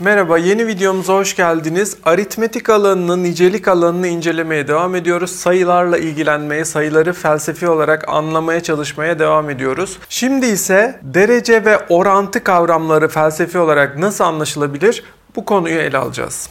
Merhaba, yeni videomuza hoş geldiniz. Aritmetik alanını, nicelik alanını incelemeye devam ediyoruz. Sayılarla ilgilenmeye, sayıları felsefi olarak anlamaya çalışmaya devam ediyoruz. Şimdi ise derece ve orantı kavramları felsefi olarak nasıl anlaşılabilir? Bu konuyu ele alacağız.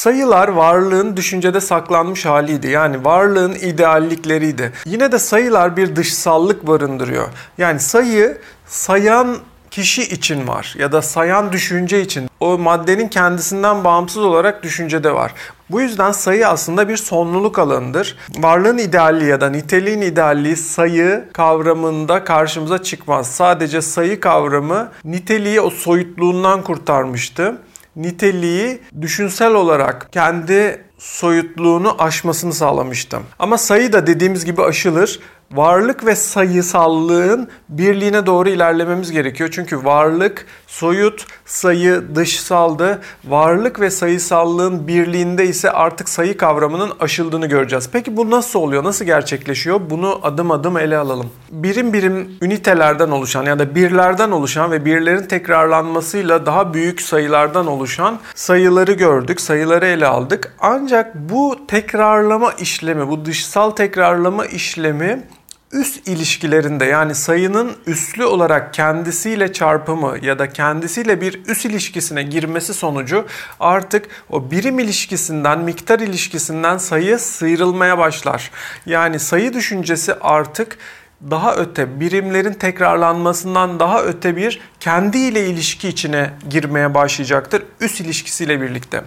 Sayılar varlığın düşüncede saklanmış haliydi. Yani varlığın ideallikleriydi. Yine de sayılar bir dışsallık barındırıyor. Yani sayı sayan kişi için var ya da sayan düşünce için. O maddenin kendisinden bağımsız olarak düşüncede var. Bu yüzden sayı aslında bir sonluluk alanıdır. Varlığın idealliği ya da niteliğin idealliği sayı kavramında karşımıza çıkmaz. Sadece sayı kavramı niteliği o soyutluğundan kurtarmıştı niteliği düşünsel olarak kendi soyutluğunu aşmasını sağlamıştım. Ama sayı da dediğimiz gibi aşılır varlık ve sayısallığın birliğine doğru ilerlememiz gerekiyor. Çünkü varlık, soyut, sayı dışsaldı. Varlık ve sayısallığın birliğinde ise artık sayı kavramının aşıldığını göreceğiz. Peki bu nasıl oluyor? Nasıl gerçekleşiyor? Bunu adım adım ele alalım. Birim birim ünitelerden oluşan ya da birlerden oluşan ve birlerin tekrarlanmasıyla daha büyük sayılardan oluşan sayıları gördük. Sayıları ele aldık. Ancak bu tekrarlama işlemi, bu dışsal tekrarlama işlemi üst ilişkilerinde yani sayının üslü olarak kendisiyle çarpımı ya da kendisiyle bir üst ilişkisine girmesi sonucu artık o birim ilişkisinden, miktar ilişkisinden sayı sıyrılmaya başlar. Yani sayı düşüncesi artık daha öte, birimlerin tekrarlanmasından daha öte bir kendiyle ilişki içine girmeye başlayacaktır üst ilişkisiyle birlikte.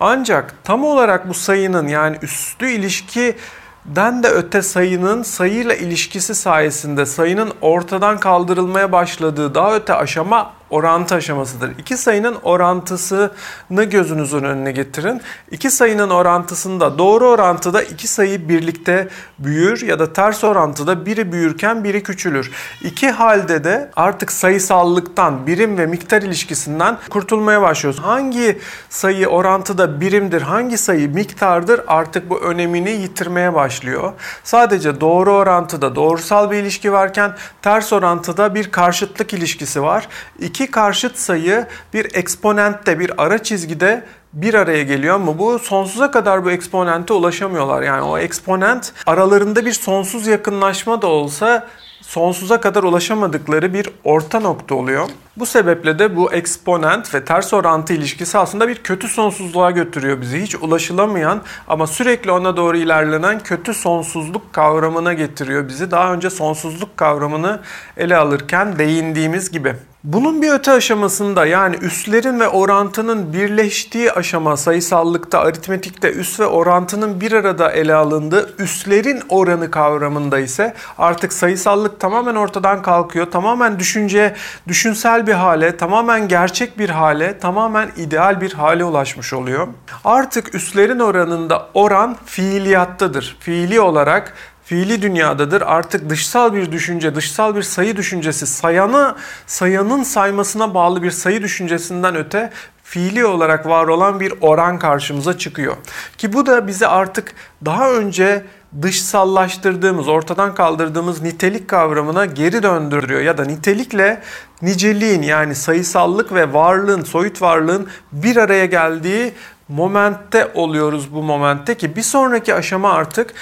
Ancak tam olarak bu sayının yani üstlü ilişki den de öte sayının sayıyla ilişkisi sayesinde sayının ortadan kaldırılmaya başladığı daha öte aşama orantı aşamasıdır. İki sayının orantısını gözünüzün önüne getirin. İki sayının orantısında doğru orantıda iki sayı birlikte büyür ya da ters orantıda biri büyürken biri küçülür. İki halde de artık sayısallıktan, birim ve miktar ilişkisinden kurtulmaya başlıyoruz. Hangi sayı orantıda birimdir, hangi sayı miktardır artık bu önemini yitirmeye başlıyor. Sadece doğru orantıda doğrusal bir ilişki varken ters orantıda bir karşıtlık ilişkisi var. İki iki karşıt sayı bir eksponentte bir ara çizgide bir araya geliyor ama bu sonsuza kadar bu eksponente ulaşamıyorlar. Yani o eksponent aralarında bir sonsuz yakınlaşma da olsa sonsuza kadar ulaşamadıkları bir orta nokta oluyor. Bu sebeple de bu eksponent ve ters orantı ilişkisi aslında bir kötü sonsuzluğa götürüyor bizi. Hiç ulaşılamayan ama sürekli ona doğru ilerlenen kötü sonsuzluk kavramına getiriyor bizi. Daha önce sonsuzluk kavramını ele alırken değindiğimiz gibi. Bunun bir öte aşamasında yani üslerin ve orantının birleştiği aşama sayısallıkta, aritmetikte üs ve orantının bir arada ele alındığı üslerin oranı kavramında ise artık sayısallık tamamen ortadan kalkıyor. Tamamen düşünce, düşünsel bir hale, tamamen gerçek bir hale, tamamen ideal bir hale ulaşmış oluyor. Artık üslerin oranında oran fiiliyattadır. Fiili olarak fiili dünyadadır. Artık dışsal bir düşünce, dışsal bir sayı düşüncesi, sayanı, sayanın saymasına bağlı bir sayı düşüncesinden öte fiili olarak var olan bir oran karşımıza çıkıyor. Ki bu da bizi artık daha önce dışsallaştırdığımız, ortadan kaldırdığımız nitelik kavramına geri döndürüyor ya da nitelikle niceliğin yani sayısallık ve varlığın, soyut varlığın bir araya geldiği momentte oluyoruz bu momentte ki bir sonraki aşama artık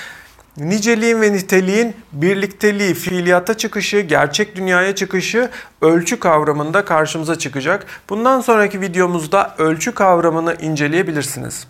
niceliğin ve niteliğin birlikteliği, fiiliyata çıkışı, gerçek dünyaya çıkışı ölçü kavramında karşımıza çıkacak. Bundan sonraki videomuzda ölçü kavramını inceleyebilirsiniz.